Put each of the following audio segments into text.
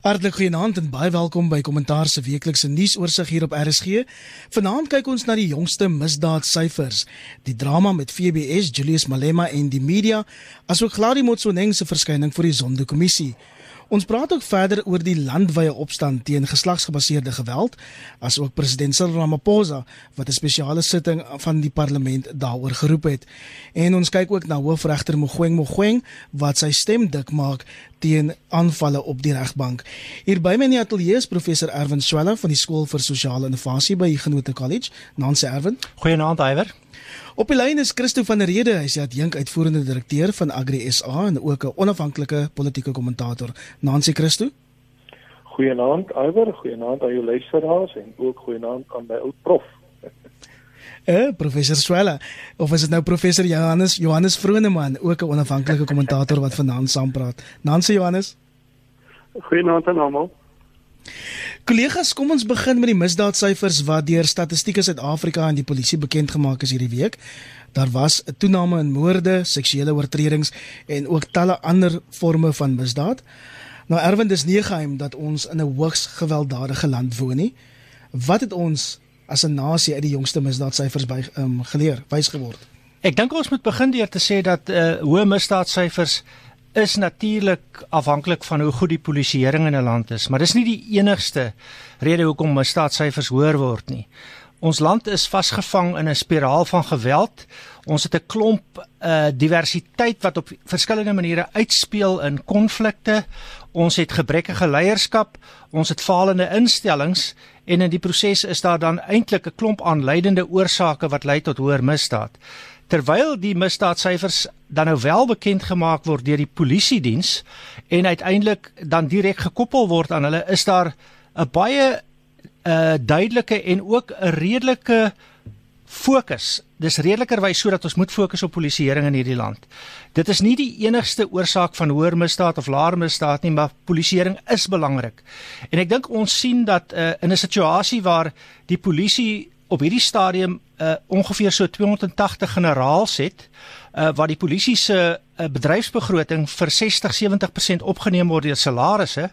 Hartlik goeienaand en baie welkom by Kommentaar se weeklikse nuusoorseig hier op RSG. Vanaand kyk ons na die jongste misdaadsyfers, die drama met FBS, Julius Malema en die media, asook Gladie Motsoeneng se verskyning voor die Zondo-kommissie. Ons praat ook verder oor die landwyse opstand teen geslagsgebaseerde geweld, asook president Cyril Ramaphosa wat 'n spesiale sitting van die parlement daaroor geroep het. En ons kyk ook na hoofregter Mogoeng Mogoeng wat sy stem dik maak teen aanvalle op die regbank. Hier by my in die ateljee is professor Erwin Swela van die skool vir sosiale innovasie by Genote College. Nancy Erwin. Goeienaand, Iwer. Op die lyn is Christo van der Rede, hy is die adjunk uitvoerende direkteur van Agri SA en ook 'n onafhanklike politieke kommentator. Nancy Christo. Goeienaand, Iwer, goeienaand aan jou luisteraars en ook goeienaand aan my ou prof. Eh, professor Swela, of is dit nou professor Johannes Johannes Vroneman, ook 'n onafhanklike kommentator wat vanaand saampraat. Nancy Johannes. Goeienaand aan almal. Kollegas, kom ons begin met die misdaadsyfers wat deur Statistiek Suid-Afrika en die polisie bekend gemaak is hierdie week. Daar was 'n toename in moorde, seksuele oortredings en ook talle ander forme van misdaad. Nou Erwin, dis nie geheim dat ons in 'n hoogs gewelddadige land woon nie. Wat het ons as 'n nasie uit die jongste misdaadsyfers by um, geleer, wys geword? Ek dink ons moet begin deur te sê dat uh, hoë misdaadsyfers is natuurlik afhanklik van hoe goed die polisieering in 'n land is, maar dis nie die enigste rede hoekom misdaadsyfers hoër word nie. Ons land is vasgevang in 'n spiraal van geweld. Ons het 'n klomp uh diversiteit wat op verskillende maniere uitspeel in konflikte. Ons het gebrekkige leierskap, ons het falende instellings en in die proses is daar dan eintlik 'n klomp aanleidende oorsake wat lei tot hoër misdaad. Terwyl die misdaadsyfers dan nou wel bekend gemaak word deur die polisie diens en uiteindelik dan direk gekoppel word aan hulle, is daar 'n baie 'n uh, duidelike en ook 'n redelike fokus. Dis redelikerwys sodat ons moet fokus op polisieering in hierdie land. Dit is nie die enigste oorsaak van hoër misdaad of laer misdaad nie, maar polisieering is belangrik. En ek dink ons sien dat uh, in 'n situasie waar die polisie op hierdie stadium uh, ongeveer so 280 generaals het uh, waar die polisie se uh, bedryfsbegroting vir 60-70% opgeneem word deur salarisse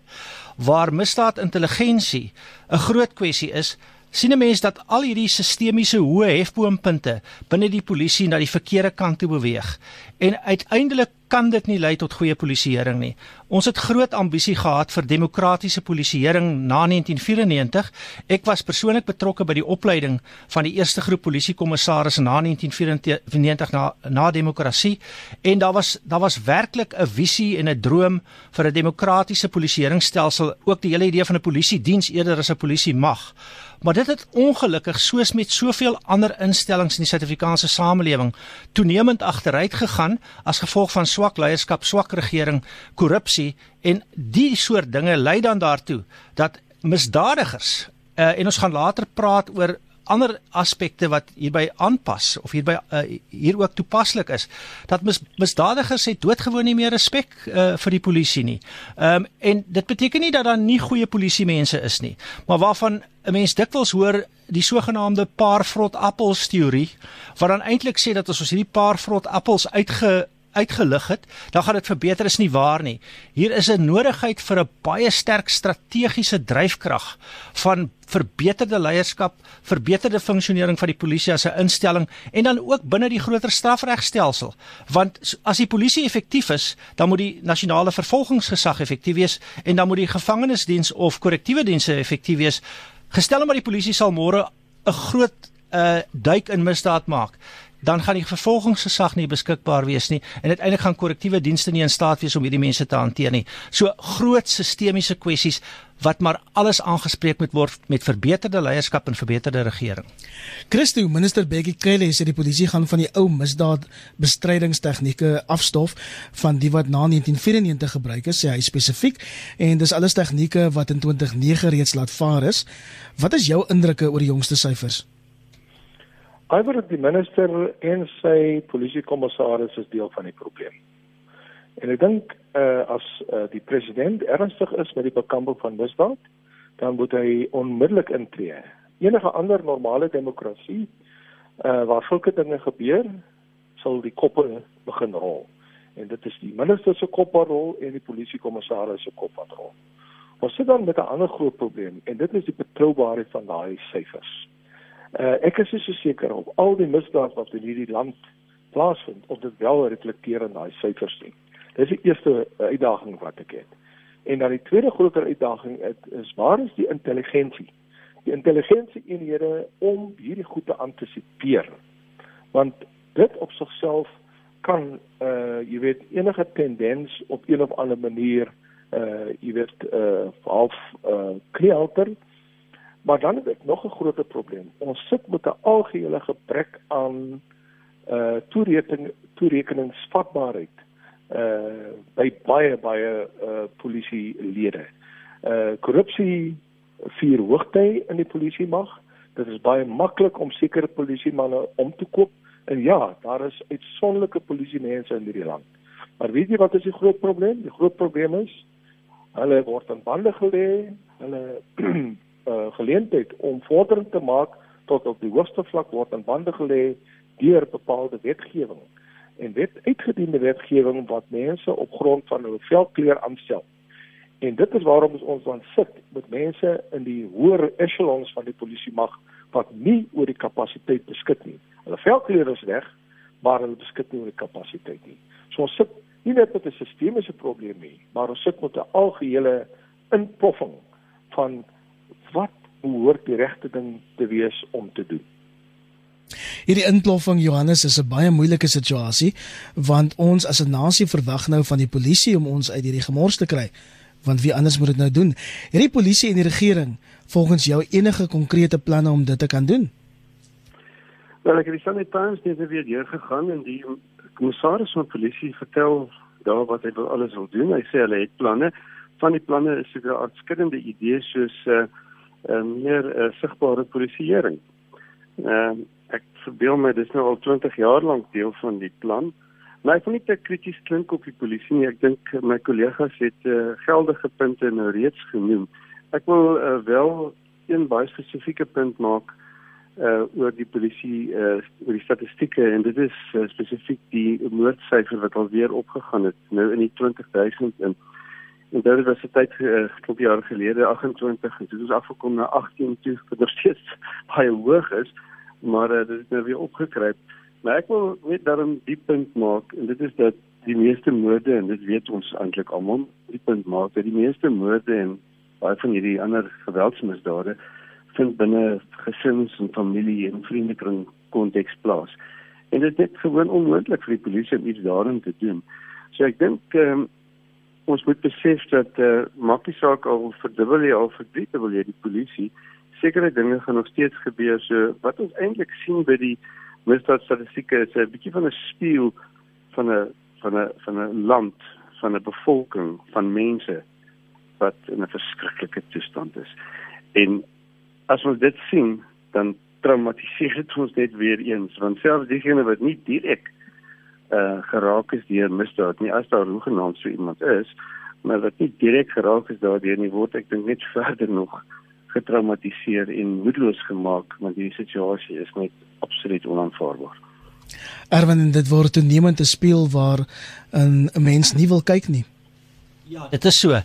waar misdaadintelligensie 'n groot kwessie is sien 'n mens dat al hierdie sistemiese hoë hefboompunte binne die polisie na die verkeerde kant toe beweeg. En uiteindelik kan dit nie lei tot goeie polisieering nie. Ons het groot ambisie gehad vir demokratiese polisieering na 1994. Ek was persoonlik betrokke by die opleiding van die eerste groep polisiekommissarisse na 1994 na na demokrasie en daar was daar was werklik 'n visie en 'n droom vir 'n demokratiese polisieeringsstelsel, ook die hele idee van 'n polisiediens eerder as 'n polisie mag. Maar dit het ongelukkig soos met soveel ander instellings in die Suid-Afrikaanse samelewing toenemend agteruit gegaan as gevolg van swak leierskap, swak regering, korrupsie en die soort dinge lei dan daartoe dat misdadigers uh, en ons gaan later praat oor ander aspekte wat hierby aanpas of hierby uh, hier ook toepaslik is dat mis, misdadigers het doodgewoon nie meer respek uh, vir die polisie nie. Ehm um, en dit beteken nie dat daar nie goeie polisie mense is nie, maar waarvan 'n mens dikwels hoor die sogenaamde paar vrot appels teorie wat dan eintlik sê dat as ons hierdie paar vrot appels uitge uitgelig het, dan gaan dit verbeter is nie waar nie. Hier is 'n nodigheid vir 'n baie sterk strategiese dryfkrag van verbeterde leierskap, verbeterde funksionering van die polisie as 'n instelling en dan ook binne die groter strafregstelsel. Want as die polisie effektief is, dan moet die nasionale vervolgingsgesag effektief wees en dan moet die gevangenisdiens of korrektiewe dienste effektief wees. Gestel maar die polisie sal môre 'n groot uh duik in misdaad maak dan gaan die vervolgingsgesag nie beskikbaar wees nie en uiteindelik gaan korrektiewe dienste nie in staat wees om hierdie mense te hanteer nie. So groot sistemiese kwessies wat maar alles aangespreek moet word met verbeterde leierskap en verbeterde regering. Christo, minister Bekkie Cele sê die polisie gaan van die ou misdaadbestrydingstegnieke afstof van die wat na 1994 gebruik is, sê hy spesifiek en dis alles tegnieke wat in 2009 reeds laat vaar is. Wat is jou indrukke oor die jongste syfers? Iwer die minister en sy polisiekommissaris is deel van die probleem. En ek dink uh, as uh, die president ernstig is met die bekamping van misdaad, dan moet hy onmiddellik intree. Enige ander normale demokrasie uh, waar sulke dinge gebeur, sal die koppe begin rol. En dit is die minister se kop wat rol en die polisiekommissaris se kop wat rol. Ons sit dan met 'n ander groot probleem en dit is die betroubaarheid van daai syfers. Uh ek is so seker op al die misdade wat in hierdie land plaasvind of dit wel reflekteer in daai syfers nie. Dis die eerste uitdaging wat ek het. En dan die tweede groter uitdaging is waar is die intelligensie? Die intelligensie eenhede om hierdie goed te antisipeer. Want dit op sigself kan uh jy weet enige tendens op een of ander manier uh jy weet uh half uh kreelter maar dan het ek nog 'n groot probleem ons sit met 'n algehele gebrek aan uh toerekening toerekeningsvatbaarheid uh by baie baie uh polisielede uh korrupsie vier hoogtyd in die polisie mag dit is baie maklik om sekere polisiemanne om te koop En ja, daar is uitsonderlike polisiemense in hierdie land. Maar weet jy wat is die groot probleem? Die groot probleem is hulle word in bande gelê, hulle uh, geleentheid om vordering te maak tot op die hoogste vlak word in bande gelê deur bepaalde wetgewing. En wet uitgediende wetgewing wat mense op grond van hulle velkleur aanstel. En dit is waarom ons dan sit met mense in die hoër echelons van die polisie mag wat nie oor die kapasiteit beskik nie. Hulle velkleur is reg, maar hulle beskik nie oor die kapasiteit nie. So ons sit nie net met 'n sistemiese probleem nie, maar ons sit met 'n algehele inpoffing van wat behoort die regte ding te wees om te doen. Hierdie inploffing Johannes is 'n baie moeilike situasie want ons as 'n nasie verwag nou van die polisie om ons uit hierdie gemors te kry want wie anders moet dit nou doen? Hierdie polisie en die regering volgens jou enige konkrete planne om dit te kan doen? Wel, ek het die Sunday Times net weer deur gegaan en die kommissaris van polisie vertel daar wat hy wil alles wil doen. Hy sê hulle het planne. Van die planne is seker uitskillende idees soos 'n uh, uh, meer uh, sigbare polisieering. Ehm uh, ek verbeel my dis nou al 20 jaar lank deel van die plan. Maar ek wil nie te krities klink op die polisie nie. Ek dink my kollegas het uh, geldige punte nou reeds genoem. Ek wil uh, wel een baie spesifieke punt maak uh oor die polisie uh oor die statistieke en dit is uh, spesifiek die moordsyfer wat alweer opgegaan het nou in die 20000 in en dit was 'n tyd gekloop uh, jaar gelede 28 en dit is afgekom na 18 toe wat nog steeds baie hoog is maar uh, dit het nou weer opgekruip maar ek wil net daarom die punt maak en dit is dat die meeste moorde en dit weet ons eintlik almal die punt maak dat die meeste moorde en baie van hierdie ander geweldsmisdade vind binne gesins en familie en vriendekring konteks plaas. En dit is gewoon onmoontlik vir die polisie om iets daarin te doen. So ek dink um, ons moet besef dat eh uh, maak die saak al verdubbel jy al verdrietel jy die polisie sekere dinge gaan nog steeds gebeur. So wat ons eintlik sien by die misdaadstatistieke is 'n bietjie van 'n spieël van 'n van 'n van 'n land, van 'n bevolking, van mense wat in 'n verskriklike toestand is. En as ons dit sien, dan traumatiseer dit ons net weer eens, want selfs diegene wat nie direk uh geraak is deur misdaad nie, as daar hoegenaamd so iemand is, maar wat nie direk geraak is daardeur nie, word ek dink net verder nog getraumatiseer en moedeloos gemaak, want die situasie is net absoluut onaanvaarbaar. Erwin, dit word toenemend te speel waar 'n mens nie wil kyk nie. Ja, dit is so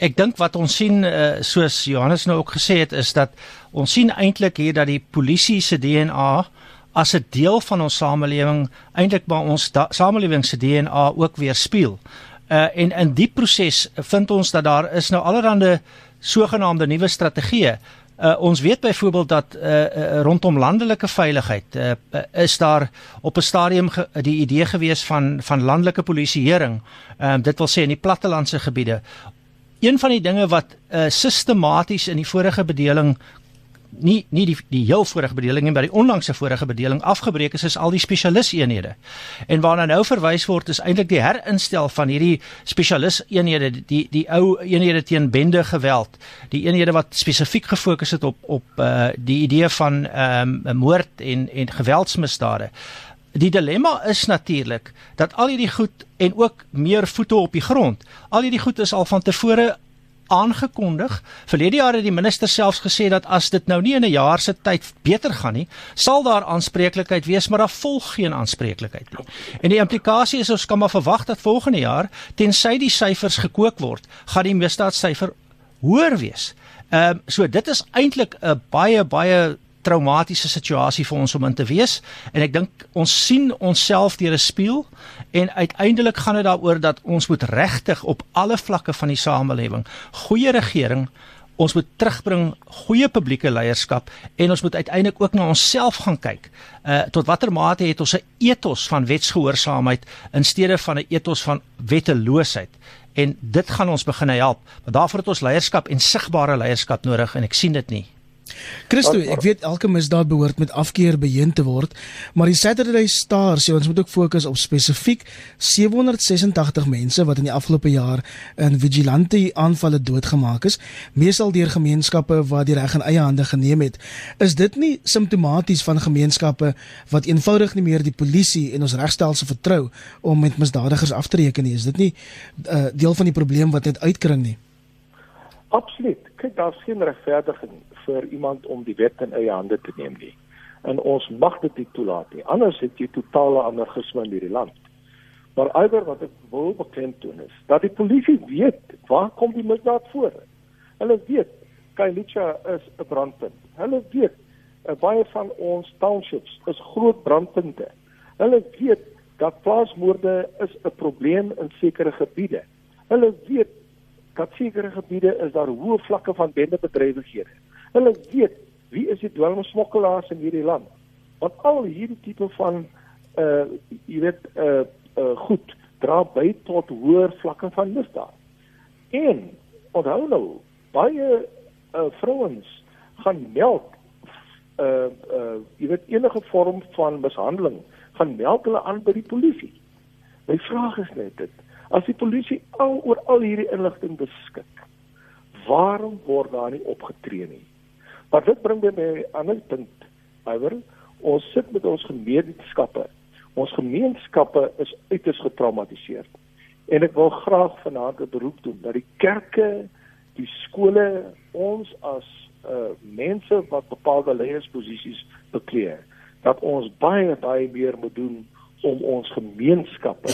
ek dink wat ons sien uh, soos Johannes nou ook gesê het is dat ons sien eintlik hier dat die polisie se DNA as 'n deel van ons samelewing eintlik by ons samelewing se DNA ook weer speel. Uh en in die proses vind ons dat daar is nou allerlei sogenaamde nuwe strategieë. Uh ons weet byvoorbeeld dat uh, uh rondom landelike veiligheid uh, uh is daar op 'n stadium ge, die idee gewees van van landelike polisieering. Ehm uh, dit wil sê in die plattelandse gebiede een van die dinge wat uh, sistematies in die vorige bedeling nie nie die die heel vorige bedeling nie, maar die onlangse vorige bedeling afgebreek is is al die spesialiseenhede. En waarna nou verwys word is eintlik die herinstel van hierdie spesialiseenhede, die die ou eenhede teen bende geweld, die eenhede wat spesifiek gefokus het op op uh, die idee van ehm um, moord en en geweldsmisdade. Die dilemma is natuurlik dat al hierdie goed en ook meer voete op die grond. Al hierdie goed is al van tevore aangekondig. Verlede jaar het die minister selfs gesê dat as dit nou nie in 'n jaar se tyd beter gaan nie, sal daar aanspreeklikheid wees, maar daar volg geen aanspreeklikheid nie. En die implikasie is ons kan maar verwag dat volgende jaar, tensy die syfers gekook word, gaan die misdaadsyfer hoër wees. Ehm um, so dit is eintlik 'n baie baie traumatiese situasie vir ons om in te wees en ek dink ons sien onsself deur 'n spieël en uiteindelik gaan dit daaroor dat ons moet regtig op alle vlakke van die samelewing goeie regering ons moet terugbring goeie publieke leierskap en ons moet uiteindelik ook na onsself gaan kyk. Uh tot watter mate het ons 'n ethos van wetsgehoorsaamheid in steede van 'n ethos van wetteloosheid? En dit gaan ons begin help. Maar daarvoor het ons leierskap en sigbare leierskap nodig en ek sien dit nie. Christo, ek weet elke misdaad behoort met afkeer beheer te word, maar die Saturday Star sê ons moet ook fokus op spesifiek 786 mense wat in die afgelope jaar in vigilante aanvalle doodgemaak is, meestal deur gemeenskappe wat die reg in eie hande geneem het. Is dit nie simptomaties van gemeenskappe wat eenvoudig nie meer die polisie en ons regstelsel vertrou om met misdadigers af te reken nie? Is dit nie uh, deel van die probleem wat net uitkring nie? Absoluut. Kyk, daar's geen regverdiging vir iemand om die wet in eie hande te neem nie. En ons mag dit nie toelaat nie. Anders het jy totale anargisme in hierdie land. Maar alhoewel wat ek wil beklemtoon is dat die polisie weet waar kom die misdaad voor. Hulle weet Kailicha is 'n brandpunt. Hulle weet uh, baie van ons townships is groot brandpunte. Hulle weet dat plaasmoorde is 'n probleem in sekere gebiede. Hulle weet dat sekere gebiede is daar hoë vlakke van bendebedrywighede. Hulle weet wie is die dwelmsmokkelaars in hierdie land. Want al hierdie tipe van uh jy weet uh uh goed dra by tot hoër vlakke van misdaad. En onthou nou, baie uh vrouens gaan meld uh uh jy weet enige vorm van mishandeling gaan meld hulle aan by die polisie. My vraag is net dit As die polisie al oor al hierdie inligting beskik, waarom word daar nie opgetree nie? Maar dit bring my by 'n ander punt. However, ons sit met ons gemeenskappe. Ons gemeenskappe is uiters getraumatiseer. En ek wil graag vanaand 'n beroep doen dat die kerke, die skole, ons as uh mense wat bepaalde leiersposisies bekleë, dat ons baie baie meer moet doen om ons gemeenskappe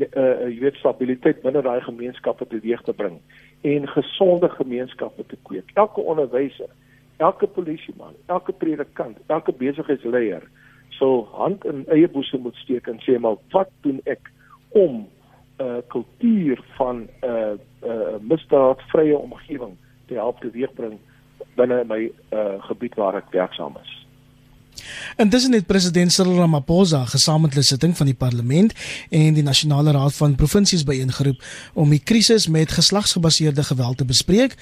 uh jy weet stabiliteit binne daai gemeenskappe teweeg te bring en gesonde gemeenskappe te kweek. Elke onderwyser, elke polisieman, elke predikant, elke besigheidsleier sou hand in eie boesem moet steek en sê maar wat doen ek om 'n uh, kultuur van 'n uh, uh, misdaadvrye omgewing te help teweegbring binne my uh, gebied waar ek werksaam is. Intussen het president Cyril Ramaphosa gesamentlike sitting van die parlement en die nasionale raad van provinsies byeengeroep om die krisis met geslagsgebaseerde geweld te bespreek.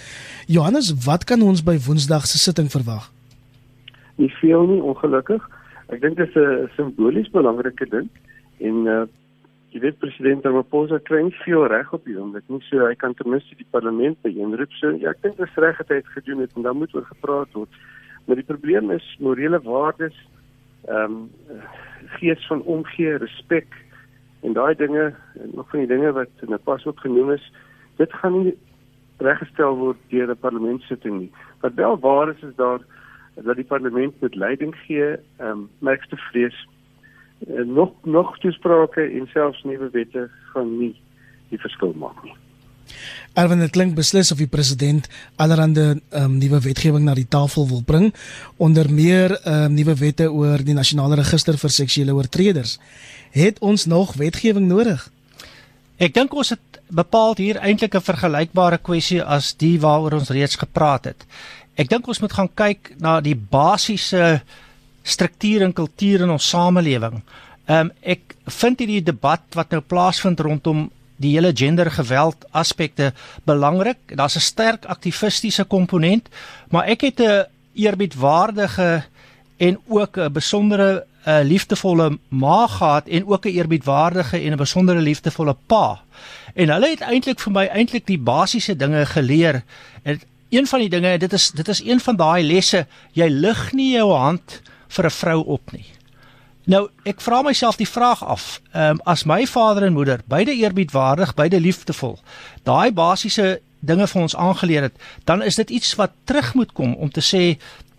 Johannes, wat kan ons by Woensdag se sitting verwag? Nie veel nie, ongelukkig. Ek dink dit is 'n simbolies belangrike ding en uh jy weet president Ramaphosa kry veel reg op hom. Dit moet so hy kan ten minste die parlement byeenroep. So ja, ek dink dit is reg dat hy dit gedoen het en dan moet oor gepraat word. Maar die probleem is morele waardes, ehm um, gees van omgee, respek en daai dinge, nog van die dinge wat in 'n pas ook genoem is, dit gaan nie reggestel word deur 'n parlementsitting nie. Wat wel waar is is daar dat die parlement met leiding gee, ehm um, merkste vrees en nog nog toesprake en selfs nuwe wette gaan nie die verskil maak nie. Erwin, dit klink beslis of die president allerhande um, nuwe wetgewing na die tafel wil bring, onder meer um, nuwe wette oor die nasionale register vir seksuele oortreders. Het ons nog wetgewing nodig? Ek dink ons het bepaal hier eintlik 'n vergelykbare kwessie as die waaroor ons reeds gepraat het. Ek dink ons moet gaan kyk na die basiese struktuur en kultuur in ons samelewing. Ehm um, ek vind hierdie debat wat nou plaasvind rondom die hele gendergeweld aspekte belangrik. Daar's 'n sterk aktivistiese komponent, maar ek het 'n eerbiedwaardige en ook 'n besondere 'n uh, liefdevolle ma gehad en ook 'n eerbiedwaardige en 'n besondere liefdevolle pa. En hulle het eintlik vir my eintlik die basiese dinge geleer. En een van die dinge, dit is dit is een van daai lesse, jy lig nie jou hand vir 'n vrou op nie. Nou, ek vra myself die vraag af, ehm um, as my vader en moeder beide eerbiedwaardig, beide liefdevol, daai basiese dinge vir ons aangeleer het, dan is dit iets wat terug moet kom om te sê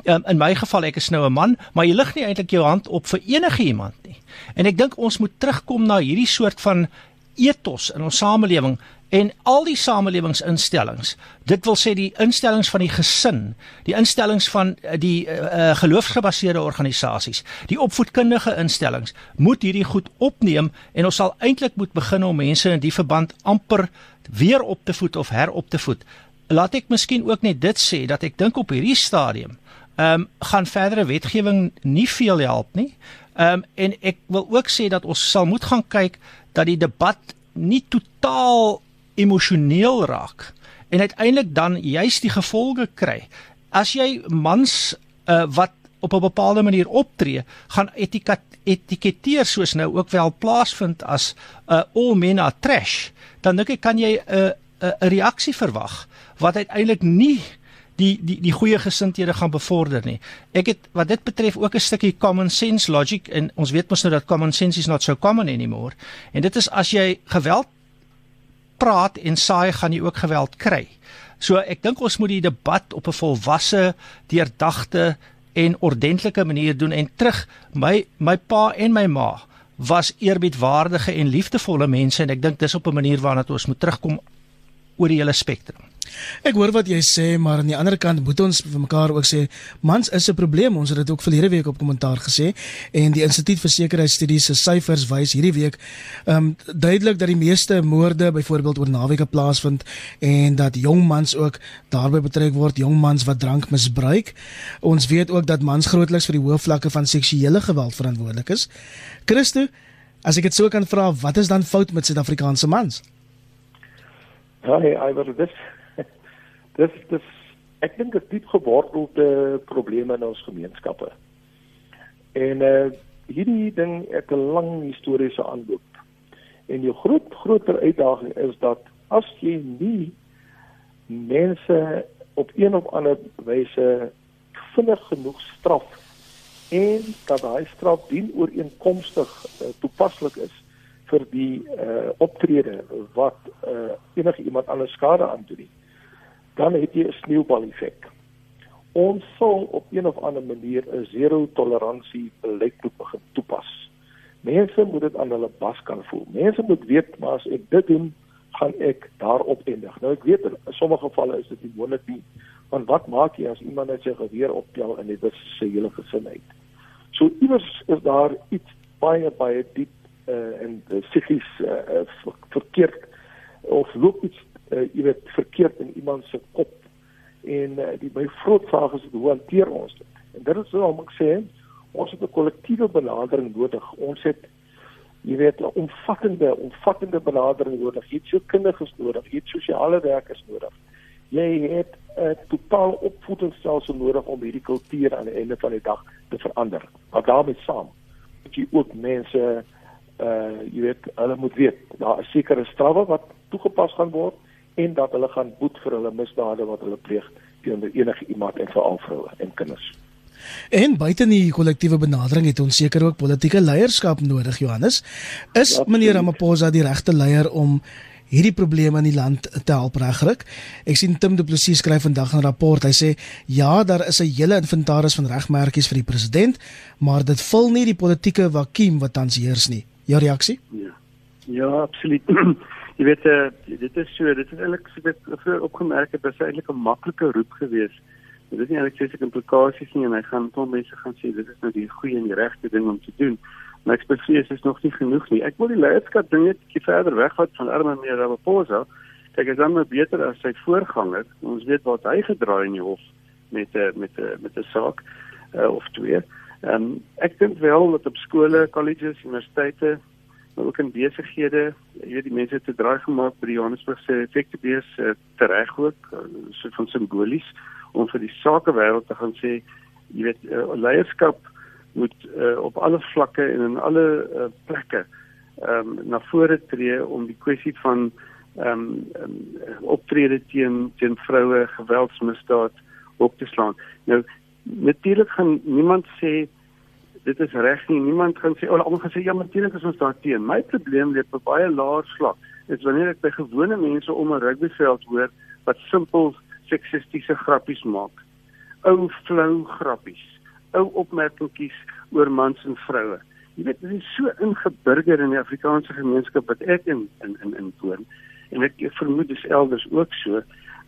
um, in my geval ek is nou 'n man, maar jy lig nie eintlik jou hand op vir enige iemand nie. En ek dink ons moet terugkom na hierdie soort van ethos in ons samelewing En al die samelewingsinstellings, dit wil sê die instellings van die gesin, die instellings van eh, die uh, geloofsgebaseerde organisasies, die opvoedkundige instellings, moet hierdie goed opneem en ons sal eintlik moet begin om mense in die verband amper weer op te voed of herop te voed. Laat ek miskien ook net dit sê dat ek dink op hierdie stadium ehm um, gaan verdere wetgewing nie veel help nie. Ehm um, en ek wil ook sê dat ons sal moet gaan kyk dat die debat nie totaal emosioneel raak en uiteindelik dan juist die gevolge kry. As jy mans uh, wat op 'n bepaalde manier optree, gaan etiket etiketeer soos nou ook wel plaasvind as 'n uh, all men are trash, dan dink ek kan jy 'n uh, 'n uh, reaksie verwag wat uiteindelik nie die die die goeie gesindhede gaan bevorder nie. Ek het wat dit betref ook 'n stukkie common sense logic en ons weet mos nou dat common sense is not so common anymore. En dit is as jy geweld praat en saai gaan jy ook geweld kry. So ek dink ons moet die debat op 'n volwasse, deurdagte en ordentlike manier doen en terug my my pa en my ma was eerbiedwaardige en liefdevolle mense en ek dink dis op 'n manier waarna ons moet terugkom oor die hele spektrum. Ek hoor wat jy sê, maar aan die ander kant moet ons vir mekaar ook sê, mans is 'n probleem. Ons het dit ook verlede week op kommentaar gesê en die Instituut vir Sekuriteitsstudies se syfers wys hierdie week ehm um, duidelik dat die meeste moorde byvoorbeeld oor naweke plaasvind en dat jong mans ook daarbey betrek word, jong mans wat drank misbruik. Ons weet ook dat mans grootliks vir die hoë vlakke van seksuele geweld verantwoordelik is. Christo, as ek dit sou kan vra, wat is dan fout met Suid-Afrikaanse mans? Hey, I was this dis dis ek dink dit diep gewortelde probleme in ons gemeenskappe. En uh hierdie ding het 'n lang historiese aanloop. En die groot groter uitdaging is dat as jy nie mense op een of ander wyse vinnig genoeg straf en dat daai straf dien ooreenkomstig uh, toepaslik is vir die uh optrede wat uh enige iemand anders skade aan doen dan het jy 'n sneeubal effek. Ons sal op een of ander manier 'n zero toleransie beleid moet begin toepas. Mense moet dit aan hulle bas kan voel. Mense moet weet maar as ek dit doen, gaan ek daarop eindig. Nou ek weet in sommige gevalle is dit nie moontlik nie. Want wat maak jy as iemand net sy geweer optel en dit is sy hele gesin uit? So iewers is daar iets baie baie diep uh, en psigies uh, verkeerd of loop iets uh, jy weet verkeerd in iemand se kop. En uh, die my groot vraag is hoe hanteer ons dit? En dit is waarom ek sê ons het 'n kollektiewe benadering nodig. Ons het jy weet 'n omvattende omvattende benadering nodig. Jy het so kinders nodig jy het sosiale werkers nodig. Jy het 'n totaal opvoedingsstelsel nodig om hierdie kultuur aan die einde van die dag te verander. Maar daarmee saam moet jy ook mense uh jy weet hulle moet weet daar is sekere strawwe wat toegepas gaan word en dat hulle gaan boet vir hulle misdade wat hulle pleeg teenoor enige iemand en veral vroue en kinders. En buite die kollektiewe benadering het ons seker ook politieke leierskap nodig Johannes. Is ja, meneer Ramaphosa die regte leier om hierdie probleme in die land te help regryk? Ek sien Tim Du Plessis skryf vandag 'n rapport. Hy sê ja, daar is 'n hele inventaris van regmerkies vir die president, maar dit vul nie die politieke vakuum wat tans heers nie. Jou reaksie? Ja. Ja, absoluut. jy weet uh, dit is so dit is eintlik so dit vroeër opgemerk het dit is eintlik 'n maklike roep geweest. Dit is nie eintlik seker implikasies nie en hy gaan tot mense gaan sê dit is nou die goeie en die regte ding om te doen. Maar ek spesifies is nog nie genoeg nie. Ek wil die leierskap ding net 'n bietjie verder wegvat van Armand meer Ramaphosa. Kyk is dan nou beter as sy voorganger ons weet wat hy gedraai in die hof met uh, met uh, met 'n saak uh, of twee. Um, ek dink wel dat op skole colleges universiteite maar ook in besighede, jy weet die mense het te draai gemaak by die Johannesburgse effektebees uh, tereg ook uh, so van simbolies om vir die sakewêreld te gaan sê jy weet uh, leierskap moet uh, op alle vlakke en in alle uh, plekke ehm um, na vore tree om die kwessie van ehm um, um, optrede teen teen vroue geweldsmisdaad op te slaan. Nou natuurlik gaan niemand sê dit is reg nie. Niemand gaan sê, almal gaan sê ja, natuurlik is ons daar teen. My probleem lê op baie laer vlak. Dit is wanneer ek by gewone mense om 'n rugbyveld hoor wat simpel seksistiese grappies maak. Ou flou grappies. Ou opmerkingies oor mans en vroue. Jy weet, dit is so ingeburger in die Afrikaanse gemeenskap wat ek in in in in woon. en ek vermoed dis elders ook so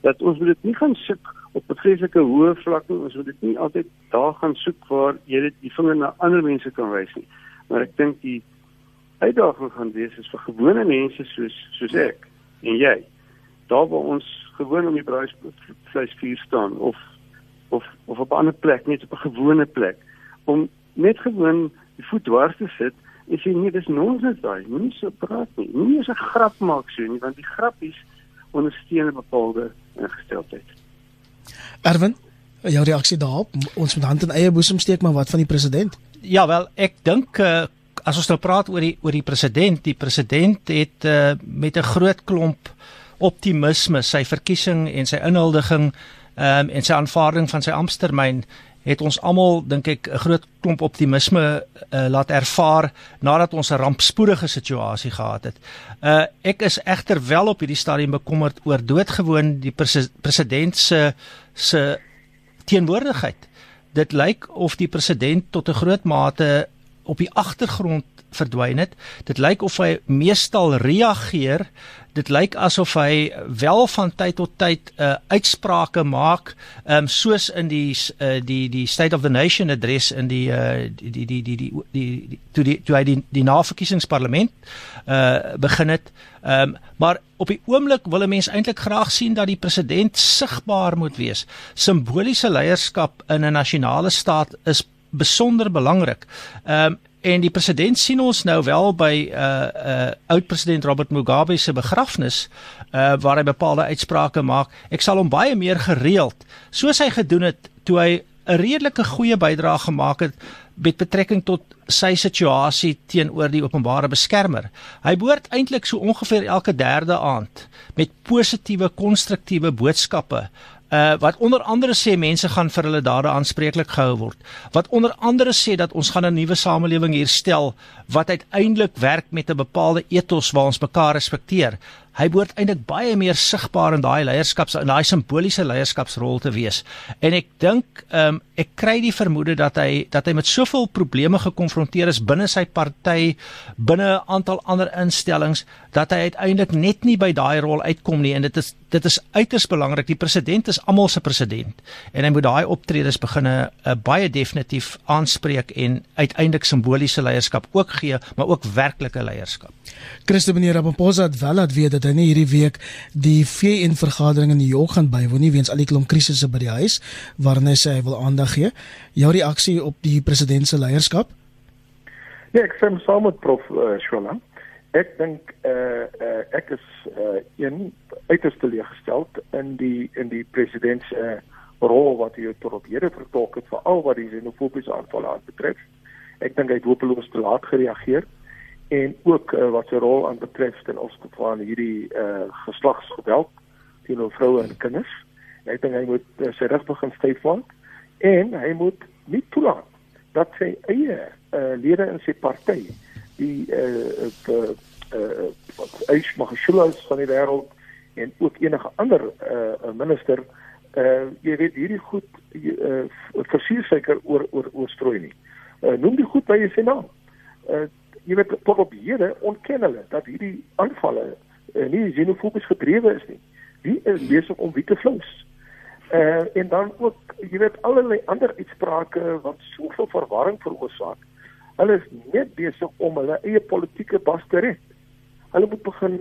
dat ons moet dit nie gaan soek op 'n vreeslike hoë vlak nie. Ons moet dit nie altyd daar gaan soek waar jy dit die vinger na ander mense kan wys nie. Maar ek dink die uitdaging gaan wees is vir gewone mense soos soos ek en jy. Daar waar ons gewoon om die braaivleisvuur staan of of of op 'n ander plek, net op 'n gewone plek om net gewoon die voet dwars te sit en sê nee, dis nonsens daai. Moenie so praat nie. Moenie eens 'n grap maak so nie, want die grappies ondersteun 'n bepaalde ingesteldheid. Erwin, jou reaksie daarop? Ons moet hand in eie boesem steek, maar wat van die president? Ja, wel, ek dink uh, as ons nou praat oor die oor die president, die president het uh, met 'n groot klomp optimisme sy verkiesing en sy inhuldiging um, en sy aanvaarding van sy amptetermyn het ons almal dink ek 'n groot klomp optimisme uh, laat ervaar nadat ons 'n rampspoedige situasie gehad het. Uh ek is egter wel op hierdie stadium bekommerd oor doodgewoon die pres president se se teenwoordigheid. Dit lyk of die president tot 'n groot mate op die agtergrond verdwyn het. Dit lyk of hy meestal reageer. Dit lyk asof hy wel van tyd tot tyd uh, uitsprake maak um, soos in die uh, die die State of the Nation adres in die uh, die die die die die die toe die toe hy die die naverkiesingsparlement uh, begin het. Um, maar op die oomblik wil 'n mens eintlik graag sien dat die president sigbaar moet wees. Simboliese leierskap in 'n nasionale staat is besonder belangrik. Um, En die president sien ons nou wel by uh uh oud president Robert Mugabe se begrafnis uh waar hy bepaalde uitsprake maak. Ek sal hom baie meer gereeld soos hy gedoen het toe hy 'n redelike goeie bydrae gemaak het met betrekking tot sy situasie teenoor die openbare beskermer. Hy behoort eintlik so ongeveer elke derde aand met positiewe konstruktiewe boodskappe uh wat onder andere sê mense gaan vir hulle dade aanspreeklik gehou word. Wat onder andere sê dat ons gaan 'n nuwe samelewing hier stel wat uiteindelik werk met 'n bepaalde ethos waar ons mekaar respekteer hy behoort eintlik baie meer sigbaar in daai leierskaps in daai simboliese leierskapsrol te wees. En ek dink ehm um, ek kry die vermoede dat hy dat hy met soveel probleme gekonfronteer is binne sy party, binne 'n aantal ander instellings dat hy uiteindelik net nie by daai rol uitkom nie en dit is dit is uiters belangrik. Die president is almal se president en hy moet daai optredes beginne uh, baie definitief aanspreek en uiteindelik simboliese leierskap ook gee, maar ook werklike leierskap. Christo meneer Ramaphosa het wel laat weet dat hy nie hierdie week die VN vergadering in New York gaan bywoon nie weens al die klomp krisisse by die huis waarin hy sê hy wil aandag gee. Jou reaksie op die president se leierskap? Ja, ek stem saam met prof uh, Shwala. Ek dink eh uh, uh, ek is uh, een uiters teleeggestel in die in die president se uh, rol wat hy tot op hede vertolk het veral wat die xenofobiese aanvalle aanbetref. Ek dink hy het hopeloos te laat gereageer en ook uh, wat sy rol aan betref ten opsigte van hierdie uh, geslagsgeweld teenoor vroue en kinders. Ek dink hy moet uh, sy reg begin styf maak en hy moet nie toelaat dat sy eie uh, lede in sy party die eh uh, eh uh, Magashula's van die wêreld en ook enige ander eh uh, minister eh uh, jy weet hierdie goed eh uh, versuursuiker oor oor oorstrooi nie. Eh uh, noem die goed by sy naam. Eh uh, jy weet tot op hede ontken hulle dat hierdie aanvalle uh, nie xenofobies gedrewe is nie. Wie is besig om wie te flous? Eh uh, en dan ook jy weet allerlei ander uitsprake wat soveel verwarring veroorsaak. Hulle is net besig om hulle eie politieke bas te red. Hulle moet begin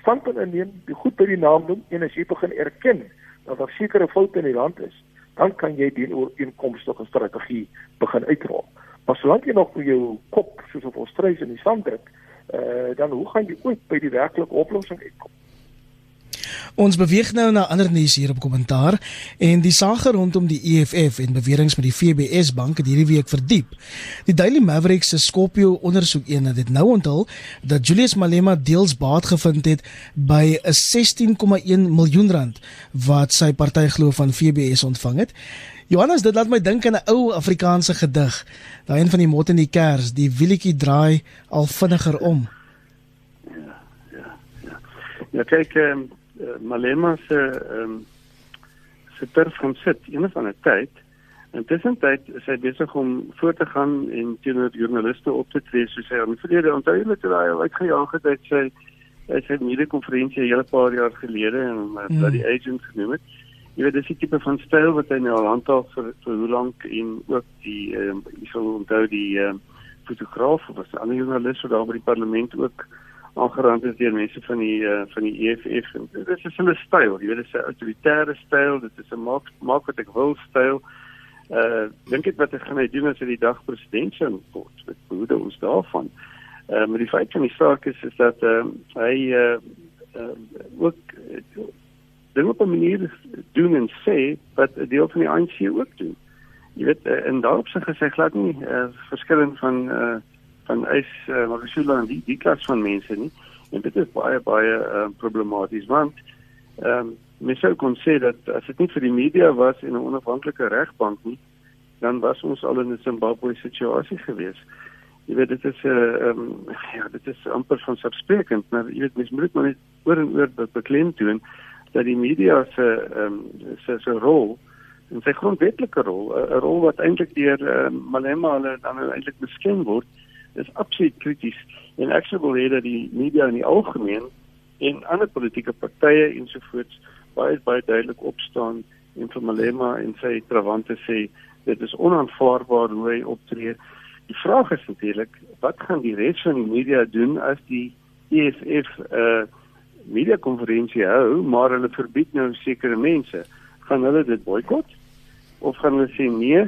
standpunt inneem, die goed by die naam noem en as jy begin erken dat daar sekere foute in die land is, dan kan jy dien oor inkomste strategie begin uitrol. Maar solank jy nog jou kop soos op ons struis in die sand druk, uh, dan hoe gaan jy ooit by die werklike oplossing uitkom? Ons beweeg nou na ander nuus hier op kommentaar en die saak rondom die EFF en beweringe met die FBS bank het hierdie week verdiep. Die Daily Maverick se Scorpio ondersoek een het nou onthul dat Julius Malema deels baat gevind het by 'n 16,1 miljoen rand wat sy party glo van FBS ontvang het. Johannes, dit laat my dink aan 'n ou Afrikaanse gedig. Daai een van die mot in die kers, die wielietjie draai al vinniger om. Ja, ja, ja. Ja, kyk, ehm um, Malema se ehm um, se terf gaan sit een van 'n tyd. Intussen tyd is hy besig om voort te gaan en teenoor joernaliste op te tree soos hy aan die verlede onthou het toe hy uitgejaag het uit sy Hy het 'n media-konferensie 'n hele paar jaar gelede en uh, mm. Bloody Agent genoem het. Jy weet dis die tipe van styl wat hy nou al handhaaf vir vir hoe lank en ook die ehm um, jy sal onthou die ehm um, fotograaf of 'n ander joernalis wat daar by die parlement ook aangerand is deur mense van die uh, van die EFF en dit is 'n styl, jy weet dit is 'n autoritaire styl, dit is 'n maak maak wat ek wil styl. Uh dink ek wat hy gaan hy doen as hy die dag president sou word. Ek behoede ons daarvan. Uh maar die feit van die saak is is dat uh, hy uh, uh ook dit op 'n manier doen en sê wat 'n deel van die ANC ook doen. Jy weet uh, in daarop se gesê glad nie uh, verskillend van uh van eis uh, Magashula en die die klas van mense nie. En dit is baie baie uh, problematies want ehm um, mens sou kon sê dat as dit nie vir die media was en 'n onafhanklike regbank nie, dan was ons al in 'n Zimbabwe situasie gewees. Jy weet dit is 'n uh, ehm um, ja, dit is amper van subsprekend, maar jy weet mens moet maar net oor en oor beklem doen dat die media se ehm um, se se rol en sy grondwetlike rol, 'n rol wat eintlik deur uh, Malema hulle dan eintlik beskem word, is absoluut krities en ek sou wil hê dat die media in die algemeen en ander politieke partye ensovoorts baie baie duidelik opstaan en vir Malema en sy trawante sê dit is onaanvaarbaar hoe hy optree. Die vraag is natuurlik wat gaan die res van die media doen as die EFF 'n uh, media konferensie hou maar hulle verbied nou sekere mense gaan hulle dit boikot of gaan hulle sê nee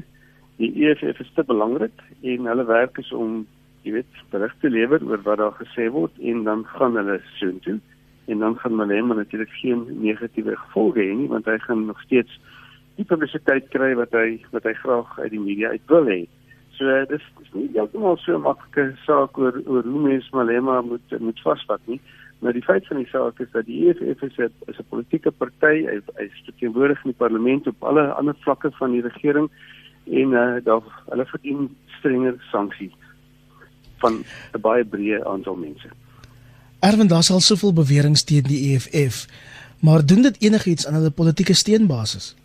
die EFF is te belangrik en hulle werk is om jy weet berigte lewer oor wat daar gesê word en dan gaan hulle soontoe en dan gaan Malema natuurlik geen negatiewe gevolge hê nie want hy gaan nog steeds die publisiteit kry wat hy wat hy graag uit die media uit wil hê. So dis dis nie heeltemal so maklike saak oor oor hoe mens Malema moet moet vasvat nie. Maar die feit van die saak is dat die EFF is 'n is 'n politieke party, hy hy is teenwoordig in die parlement op alle ander vlakke van die regering en uh, daar hulle verdien strenger sanksies van 'n baie breë aantal mense. Erwin, daar sal soveel beweringe teen die EFF, maar doen dit enigiets aan hulle politieke steunbasis?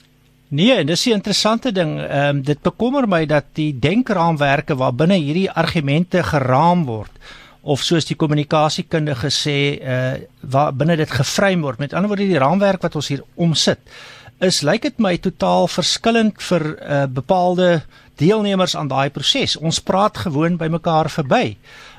Nee, en dis 'n interessante ding. Ehm um, dit bekommer my dat die denkraamwerke waarbinne hierdie argumente geraam word of soos die kommunikasiekundige sê, uh waar binne dit geframe word. Met ander woorde die raamwerk wat ons hier omsit, is lyk dit my totaal verskillend vir uh bepaalde deelnemers aan daai proses. Ons praat gewoon by mekaar verby.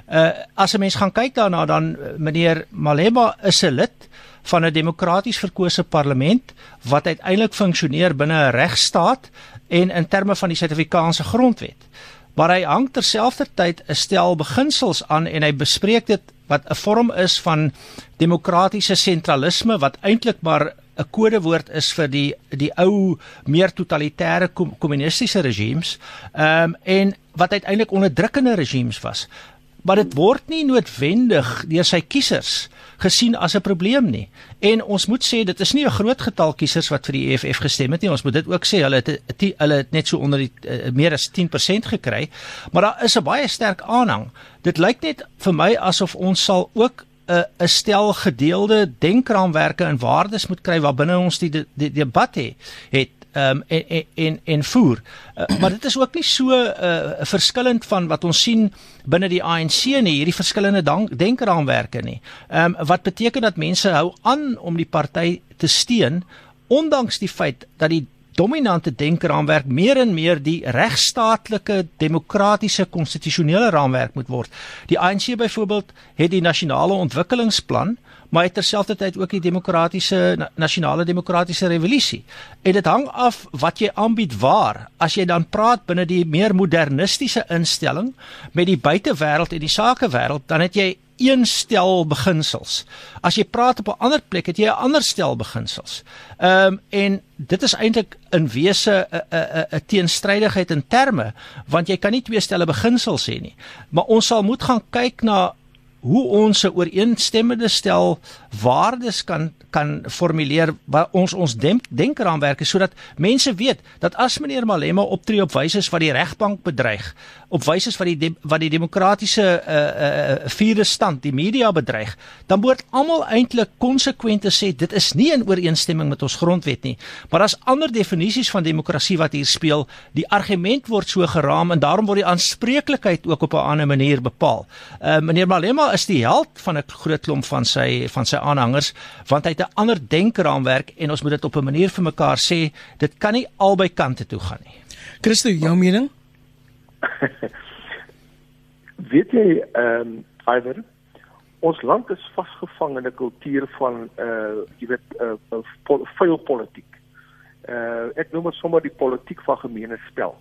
Uh as 'n mens gaan kyk daarna dan meneer Malema is 'n lid van 'n demokraties verkose parlement wat uiteindelik funksioneer binne 'n regstaat en in terme van die Suid-Afrikaanse grondwet. Maar hy hang terselfdertyd 'n stel beginsels aan en hy bespreek dit wat 'n vorm is van demokratiese sentralisme wat eintlik maar 'n kodewoord is vir die die ou meer totalitêre kommunistiese regimes ehm um, en wat uiteindelik onderdrukkende regimes was. Maar dit word nie noodwendig deur sy kiesers gesien as 'n probleem nie. En ons moet sê dit is nie 'n groot getal kiesers wat vir die EFF gestem het nie. Ons moet dit ook sê hulle het hulle het net so onder die uh, meer as 10% gekry, maar daar is 'n baie sterk aanhang. Dit lyk net vir my asof ons sal ook 'n 'n stel gedeelde denkraamwerke en waardes moet kry waarbinne ons die, die, die debat he, het um, en en en en voer. Uh, maar dit is ook nie so uh, verskillend van wat ons sien binne die ANC nie, hierdie verskillende denkraamwerke nie. Ehm um, wat beteken dat mense hou aan om die party te steun ondanks die feit dat die dominante denkraamwerk meer en meer die regstaatlike demokratiese konstitusionele raamwerk moet word. Die ANC byvoorbeeld het die nasionale ontwikkelingsplan, maar het terselfdertyd ook die demokratiese nasionale demokratiese revolusie. En dit hang af wat jy aanbied waar. As jy dan praat binne die meer modernistiese instelling met die buitewêreld en die sakewêreld, dan het jy een stel beginsels. As jy praat op 'n ander plek, het jy 'n ander stel beginsels. Ehm um, en dit is eintlik in wese 'n 'n 'n teenstrydigheid in terme, want jy kan nie twee stelle beginsels hê nie. Maar ons sal moet gaan kyk na hoe ons 'n ooreenstemmende stel waardes kan kan formuleer wat ons ons denk, denkraamwerke sodat mense weet dat as meneer Malema optree op wyse wat die regbank bedreig, op wyse wat die de, wat die demokratiese uh uh vierde stand die media bedreig, dan moet almal eintlik konsekwente sê dit is nie in ooreenstemming met ons grondwet nie. Maar as ander definisies van demokrasie wat hier speel, die argument word so geraam en daarom word die aanspreeklikheid ook op 'n ander manier bepaal. Uh meneer Malema is die held van 'n groot klomp van sy van sy aanhangers want hy het 'n ander denkraamwerk en ons moet dit op 'n manier vir mekaar sê dit kan nie albei kante toe gaan nie. Christo, jou mening? Weet jy ehm um, Iver ons land is vasgevang in 'n kultuur van uh jy weet uh, vuil politiek. Uh ek noem dit sommer die politiek van gemeene spel.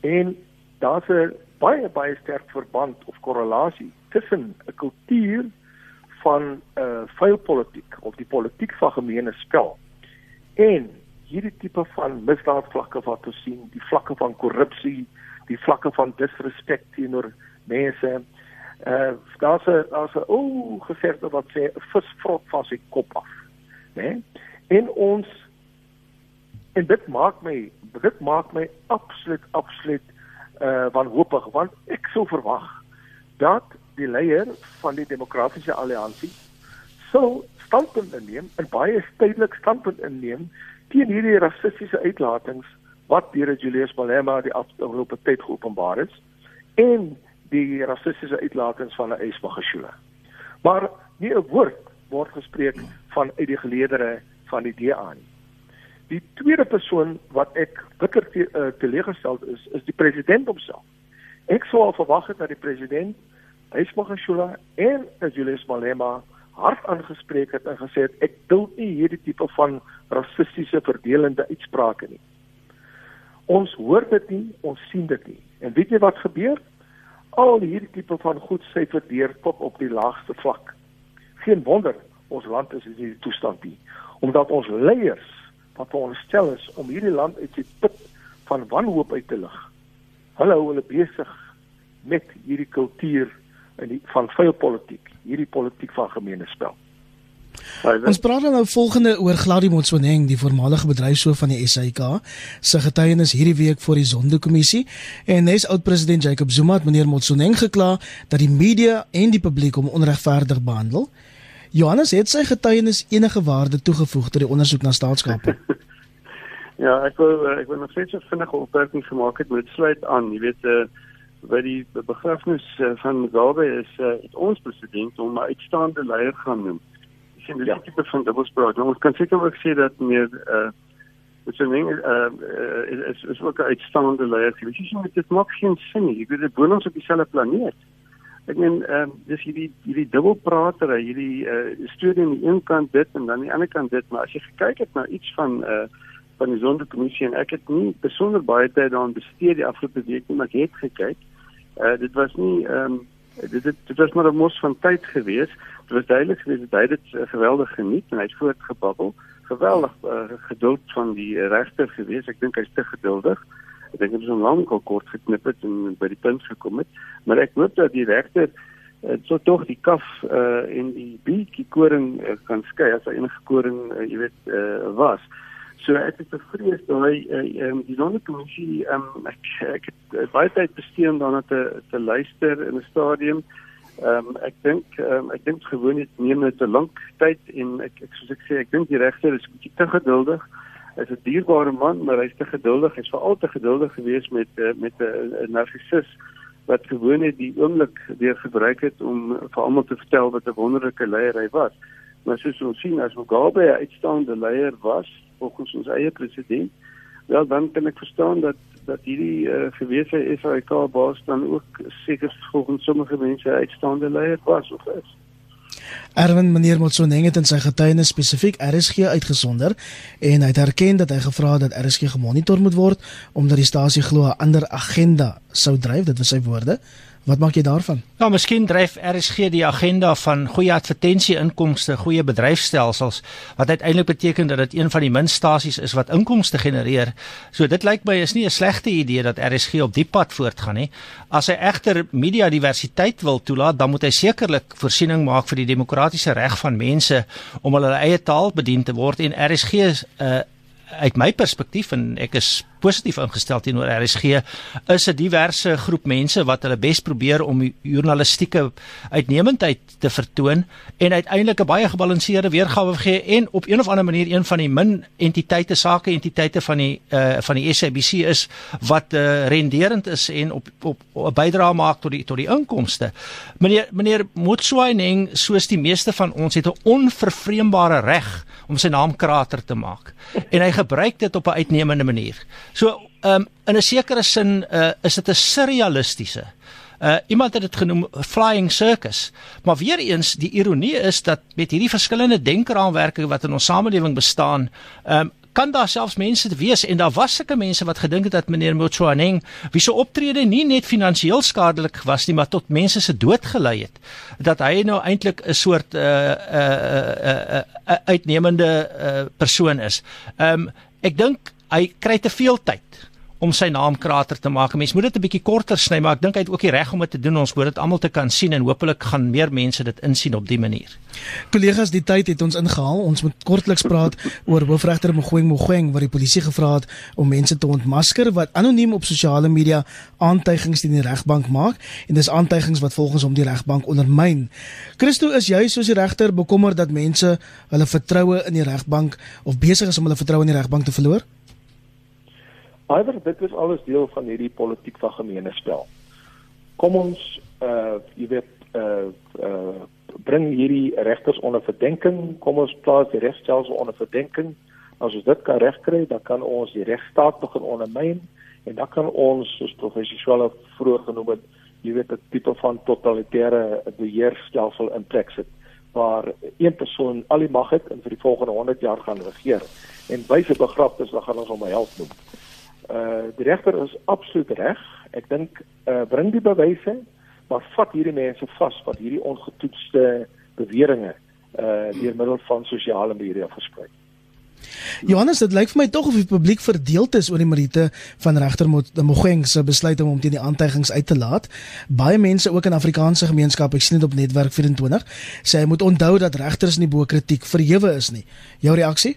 En daar's 'n baie baie sterk verband of korrelasie tussen 'n kultuur van uh vuil politiek of die politiek van gemeene spel en hierdie tipe van misdaadvlakke wat ons sien, die vlakke van korrupsie, die vlakke van disrespek teenoor mense uh daar's 'n daar's 'n o gesegde wat sê 'n vis vrot van sy kop af. Né? En ons en dit maak my dit maak my absoluut absoluut uh wanhoopig want ek sou verwag dat die leier van die demokratiese alliansie sou standpunt inneem en baie tydelik standpunt inneem teen hierdie rassistiese uitlatings wat deur Julius Malema die afgelope tyd geopenbaar is en die rassistiese uitlatings van 'n Esmagashula. Maar nie 'n woord word gespreek van uit die geleedere van die DA nie. Die tweede persoon wat ek bitter te, uh, teleeggestel is, is die president homself. Ek sou al verwag het dat die president Esmagashula en Julius Malema hard aangespreek het en gesê het ek duld nie hierdie tipe van rassistiese verdelende uitsprake nie. Ons hoor dit nie, ons sien dit nie. En weet jy wat gebeur? al hierdie tipe van goed syfer deur tot op die laagste vlak. Geen wonder ons land is in hierdie toestand nie, omdat ons leiers wat veronderstel is om hierdie land uit die put van wanhoop uit te lig. Hulle hou hulle besig met hierdie kultuur en die van vuil politiek, hierdie politiek van gemeenespel. Ons praat nou volgende oor Gladie Motsoeneng, die voormalige bedryfshoof van die SAIK, se getuienis hierdie week voor die Zondo-kommissie en nes oud-president Jacob Zuma het meneer Motsoeneng gekla dat die media en die publiek hom onregverdig behandel. Johannes het sy getuienis enige waarde toegevoeg tot die ondersoek na staatskappe. ja, ek wil ek wil nog steeds 'n vinnige opmerking gemaak het met sluit aan, jy weet uh by die begrafnis uh, van Mugabe is uh, ons president om 'n uitstaande leier gaan noem sien dis ja. tipe van dubbelspraak. Nou, ons kan seker ook sê dat meer uh dit is 'n ding uh is is ook 'n uitstaande leier. Jy sien dit maak geen sin nie. Jy weet dit woon ons op dieselfde planeet. Ek meen ehm uh, dis hierdie hierdie dubbelpratery, hierdie uh studie aan die een kant dit en dan aan die ander kant dit, maar as jy gekyk het na iets van uh van die sondekommissie en ek het nie besonder baie tyd daaraan bestee die afgelope week nie, maar ek het gekyk. Uh dit was nie ehm um, dit dit dit was maar 'n mos van tyd geweest. Dit was duidelik geweest dat hy dit uh, geweldig geniet en hy het voortgebabbel geweldig uh, geduld van die uh, regter geweest. Ek dink hy's te geduldig. Ek dink dit is 'n lang kort geknip het en by die punt gekom het. Maar ek hoop dat die regter uh, so tog die kaf uh, en die bietjie koring uh, kan skei as hy enige koring uh, jy weet uh, was So ek het bevrees dat hy uh, um, die sonnekommissie um, ek ek het baie tyd bestee om daarna te te luister in 'n stadium. Ehm um, ek dink ehm um, ek dink gewoon dit neem net te lank tyd en ek ek soos ek sê ek dink die regter is bietjie te geduldig. Hy's 'n dierbare man, maar hy's te geduldig. Hy's veral te geduldig geweest met uh, met 'n narcissus wat gewoon net die oomblik weer gebruik het om vir almal te vertel wat 'n wonderlike leier hy was. Maar soos ons sien as Mugabe 'n uitstaande leier was volgens ons eie president, wel dan kan ek verstaan dat dat hierdie uh, gewese SAK baas dan ook seker volgens sommige mense uitstaande leier was of is. Erwin meneer Motsoneng het in sy getuienis spesifiek RSG uitgesonder en hy het erken dat hy gevra het dat RSG gemonitor moet word omdat die stasie glo 'n ander agenda sou dryf, dit was sy woorde. Wat maak jy daarvan? Ja, miskien dryf RSG die agenda van goeie advertensie inkomste, goeie bedryfstelsels wat uiteindelik beteken dat dit een van die min stasies is wat inkomste genereer. So dit lyk my is nie 'n slegte idee dat RSG op die pad voortgaan nie. As hy egter media diversiteit wil toelaat, dan moet hy sekerlik voorsiening maak vir die demokratiese reg van mense om hulle eie taal bedien te word en RSG is uh, uit my perspektief en ek is positief ingestel teenoor RSG is 'n diverse groep mense wat hulle bes probeer om journalistieke uitnemendheid te vertoon en uiteindelik 'n baie gebalanseerde weergawe gee en op een of ander manier een van die min entiteite sake entiteite van die uh, van die SABC is wat uh, renderend is en op op 'n bydrae maak tot die tot die inkomste. Meneer meneer Motswaineng soos die meeste van ons het 'n onvervreembare reg om sy naam krater te maak en hy gebruik dit op 'n uitnemende manier. So, um, in 'n sekere sin uh, is dit 'n surrealistiese. Uh iemand het dit genoem flying circus. Maar weer eens, die ironie is dat met hierdie verskillende denkraamwerke wat in ons samelewing bestaan, um kan daar selfs mense wees en daar was sulke mense wat gedink het dat meneer Motsoaneng wie se optrede nie net finansiëel skadelik was nie maar tot mense se dood gelei het dat hy nou eintlik 'n soort uh uh uh, uh, uh uitnemende uh persoon is. Um ek dink hy kry te veel tyd om sy naam krater te maak. Mense moet dit 'n bietjie korter sny, maar ek dink hy het ook die reg om dit te doen. Ons moet dit almal te kan sien en hopelik gaan meer mense dit insien op die manier. Kollegas, die tyd het ons ingehaal. Ons moet kortliks praat oor hoofregter Mogoeng Mogoeng wat die polisie gevra het om mense te ontmasker wat anoniem op sosiale media aantuigings teen die regbank maak en dis aantuigings wat volgens hom die regbank ondermyn. Christo is jy soos die regter bekommerd dat mense hulle vertroue in die regbank of besig is om hulle vertroue in die regbank te verloor? Iwer dit is alles deel van hierdie politiek van gemene spel. Kom ons uh jy weet uh uh bring hierdie regters onder verdenking, kom ons plaas die regstelsel onder verdenking. As ons dit kan regkry, dan kan ons die regstaat begin ondermyn en dan kan ons soos professionele vroeër genoem het, jy weet 'n tipe van totalitêre beheerstelsel in plek sit waar een persoon al die mag het en vir die volgende 100 jaar gaan regeer. En wyse begraftes, dan gaan ons hom 'n held noem uh die regter is absoluut reg. Ek dink uh bring die bewyse, maar vat hierdie mense vas wat hierdie ongetoetste beweringe uh deur middel van sosiale media versprei. Johannes, dit lyk vir my tog of die publiek verdeeld is oor die Marite van regter Mogoeng se besluit om hom teen die aantuigings uit te laat. Baie mense ook in Afrikaanse gemeenskappe, ek sien dit op netwerk 24, sê hy moet onthou dat regters nie bo kritiek verhewe is nie. Jou reaksie?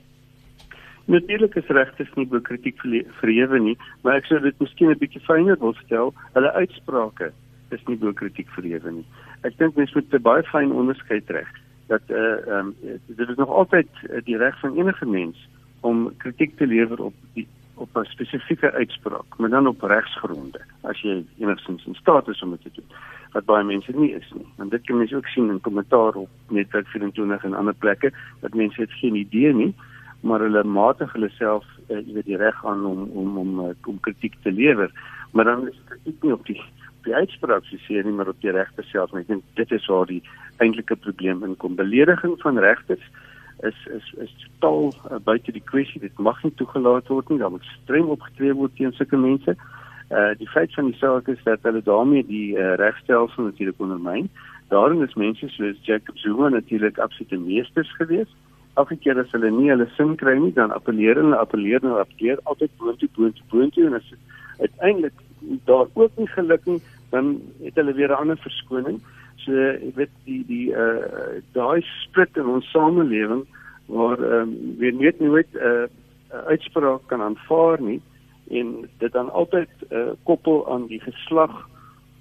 Natuurlik is regters nie bo kritiek verhewe nie, maar ek sou dit miskien 'n bietjie fyner wil stel. Hulle uitsprake is nie bo kritiek verhewe nie. Ek dink mens moet 'n baie fyn onderskeid trek dat eh uh, um, dit is nog altyd uh, die reg van enige mens om kritiek te lewer op die op 'n spesifieke uitspraak, maar dan op regsgronde as jy enigstens in staat is om dit te doen wat baie mense nie is nie. Want dit kan mense ook sien in kommentaar op Netwerk 24 en ander plekke dat mense het geen idee nie maar hulle matig hulle self uh, jy weet die reg aan om om om uh, om kritiek te lewer. Maar dan is dit nie op die op die uitspraak se sê nie maar op die regte self. En ek dink dit is waar die eintlike probleem inkom. Belediging van regters is is is totaal uh, buite die kwessie dit mag nie toegelaat word nie. Dan moet streng opgetree word teen sulke mense. Uh die feit van die saak is dat hulle daarmee die uh, regstelsel natuurlik ondermyn. Daarin is mense soos Jacob Zuma natuurlik absolute meesters geweest elke keer as hulle nie hulle sin kry nie, dan appeleer hulle, appeleer hulle, appeleer altyd boontoe, boontoe, boontoe en as uiteindelik daar ook nie geluk nie, dan het hulle weer 'n ander verskoning. So ek weet die die uh daai split in ons samelewing waar ehm um, weer net nooit 'n uh, uitspraak kan aanvaar nie en dit dan altyd uh, koppel aan die geslag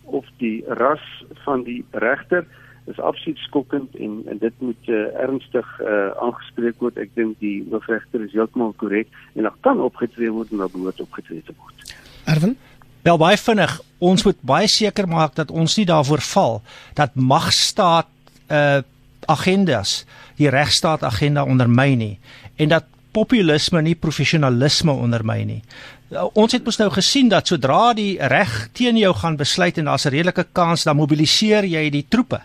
of die ras van die regter is absoluut skokkend en en dit moet uh, ernstig uh, aangespreek word. Ek dink die hoofregter is heeltemal korrek en daar kan opgetree word en daar behoort opgetree te word. Erwin Wel baie vinnig. Ons moet baie seker maak dat ons nie daarvoor val dat magstaat uh agendas die regstaat agenda ondermyn nie en dat populisme nie professionalisme ondermyn nie. Uh, ons het mos nou gesien dat sodra die reg teen jou gaan besluit en daar's 'n redelike kans dan mobiliseer jy die troepe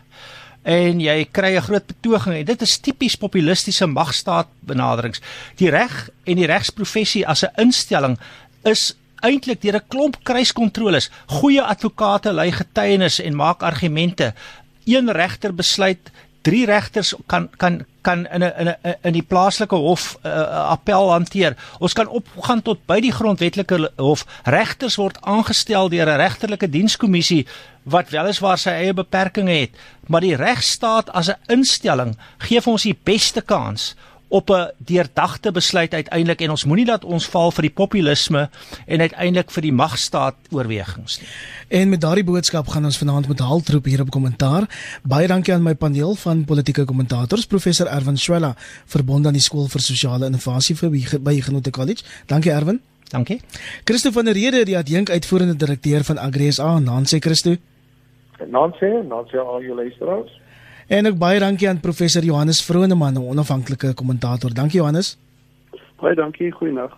en jy kry 'n groot betoging en dit is tipies populistiese magstaat benaderings. Die reg en die regsprofessie as 'n instelling is eintlik deur 'n klomp kruiskontroles, goeie advokate lei getuienis en maak argumente. Een regter besluit drie regters kan kan kan in 'n in 'n in die plaaslike hof 'n uh, appel hanteer. Ons kan opgaan tot by die grondwetlike hof. Regters word aangestel deur 'n regterlike dienskommissie wat weliswaar sy eie beperkings het, maar die regstaat as 'n instelling gee vir ons die beste kans op 'n deurdagte besluit uiteindelik en ons moenie dat ons val vir die populisme en uiteindelik vir die magstaat oorwegings nie. En met daardie boodskap gaan ons vanaand met haltroep hier op kommentaar. Baie dankie aan my paneel van politieke kommentators, professor Erwin Swela, verbonde aan die skool vir sosiale innovasie vir by Genote College. Dankie Erwin. Dankie. Christo van der Rede, die adjunk uitvoerende direkteur van AgriSA, Nancy Christo. Nancy, Nancy al jou luisteraars. En ook baie dankie aan professor Johannes Vroneman, 'n onafhanklike kommentator. Dankie Johannes. Baie dankie, goeienaand.